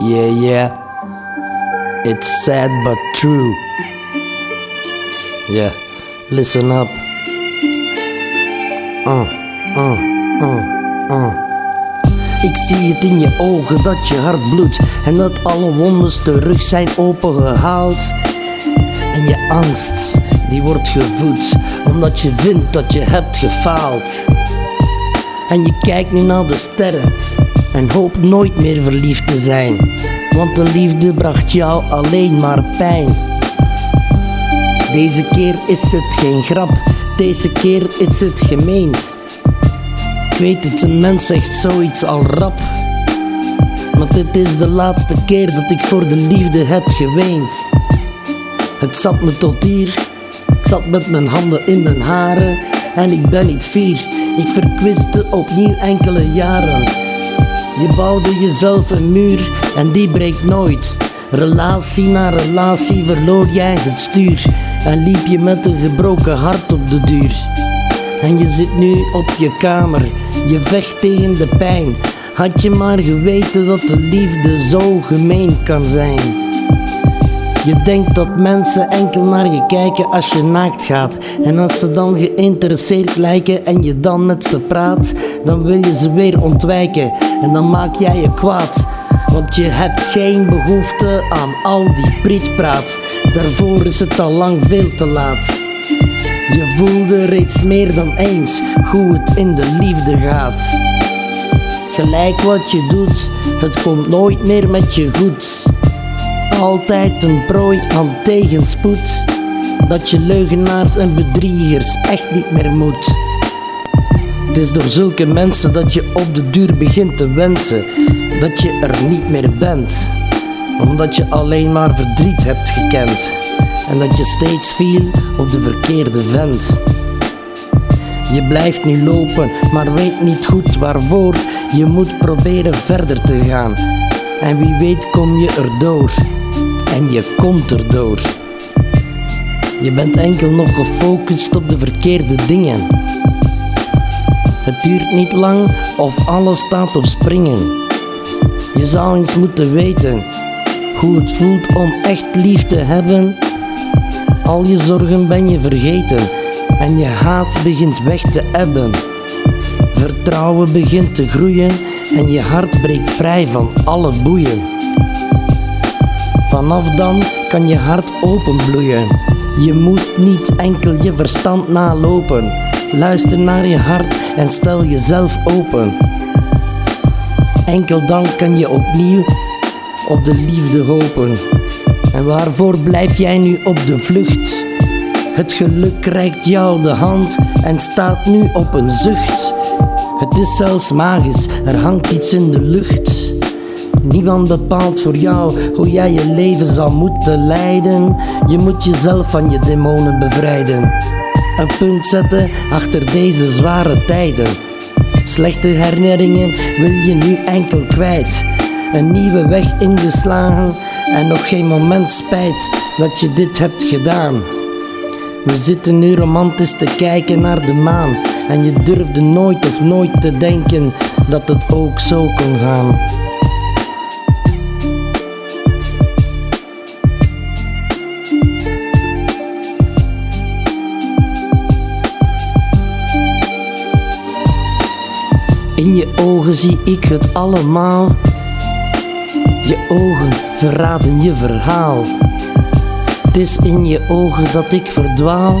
Yeah, yeah. It's sad but true. Yeah, listen up. Uh, uh, uh, uh. Ik zie het in je ogen dat je hart bloedt en dat alle wondes terug zijn opengehaald. En je angst, die wordt gevoed omdat je vindt dat je hebt gefaald. En je kijkt nu naar de sterren en hoopt nooit meer verliefd te zijn, want de liefde bracht jou alleen maar pijn. Deze keer is het geen grap, deze keer is het gemeend. Ik weet het, een mens zegt zoiets al rap. Maar dit is de laatste keer dat ik voor de liefde heb geweend. Het zat me tot hier, ik zat met mijn handen in mijn haren en ik ben niet fier. Ik verkwiste opnieuw enkele jaren. Je bouwde jezelf een muur en die breekt nooit. Relatie na relatie verloor jij het stuur en liep je met een gebroken hart op de duur. En je zit nu op je kamer, je vecht tegen de pijn. Had je maar geweten dat de liefde zo gemeen kan zijn. Je denkt dat mensen enkel naar je kijken als je naakt gaat. En als ze dan geïnteresseerd lijken en je dan met ze praat, dan wil je ze weer ontwijken. En dan maak jij je kwaad. Want je hebt geen behoefte aan al die prietpraat. Daarvoor is het al lang veel te laat. Je voelde reeds meer dan eens hoe het in de liefde gaat. Gelijk wat je doet, het komt nooit meer met je goed. Altijd een prooi aan tegenspoed. Dat je leugenaars en bedriegers echt niet meer moet. Het is door zulke mensen dat je op de duur begint te wensen dat je er niet meer bent. Omdat je alleen maar verdriet hebt gekend en dat je steeds viel op de verkeerde vent. Je blijft nu lopen, maar weet niet goed waarvoor. Je moet proberen verder te gaan. En wie weet kom je erdoor. En je komt erdoor. Je bent enkel nog gefocust op de verkeerde dingen. Het duurt niet lang of alles staat op springen. Je zou eens moeten weten hoe het voelt om echt lief te hebben. Al je zorgen ben je vergeten en je haat begint weg te ebben. Vertrouwen begint te groeien en je hart breekt vrij van alle boeien. Vanaf dan kan je hart openbloeien. Je moet niet enkel je verstand nalopen. Luister naar je hart en stel jezelf open. Enkel dan kan je opnieuw op de liefde hopen. En waarvoor blijf jij nu op de vlucht? Het geluk reikt jou de hand en staat nu op een zucht. Het is zelfs magisch, er hangt iets in de lucht. Niemand bepaalt voor jou hoe jij je leven zal moeten leiden. Je moet jezelf van je demonen bevrijden. Een punt zetten achter deze zware tijden. Slechte herinneringen wil je nu enkel kwijt. Een nieuwe weg ingeslagen en nog geen moment spijt dat je dit hebt gedaan. We zitten nu romantisch te kijken naar de maan. En je durfde nooit of nooit te denken dat het ook zo kon gaan. In je ogen zie ik het allemaal. Je ogen verraden je verhaal. Het is in je ogen dat ik verdwaal.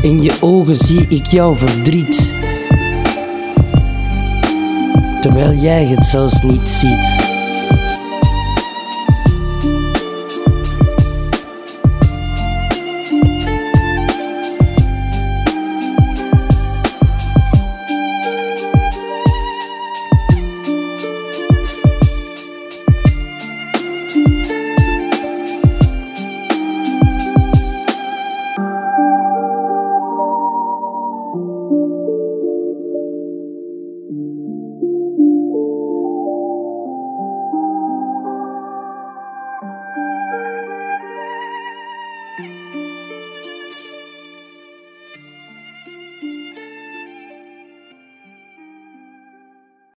In je ogen zie ik jouw verdriet. Terwijl jij het zelfs niet ziet.